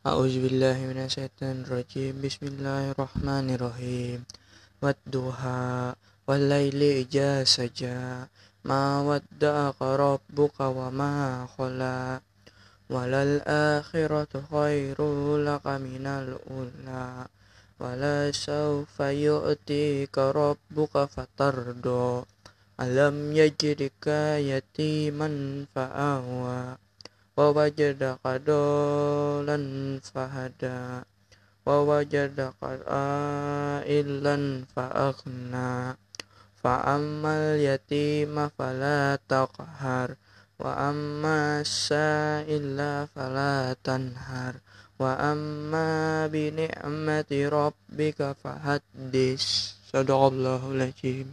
A'udzubillahiminasyaitonirrajim Bismillahirrahmanirrahim. Wadduha Wallayli ija saja. Ma wadda'aka rabbuka wa ma khala. Walal akhiratu khairu laka minal ula. Wala sawfa yu'tika rabbuka fatardo. Alam yajidika yatiman fa'awa ووجدك ضالا فهدى ووجدك عائلا فأغنى فأما اليتيم فلا تقهر وأما السائل فلا تنهر وأما بنعمة ربك فحدث صدق الله العظيم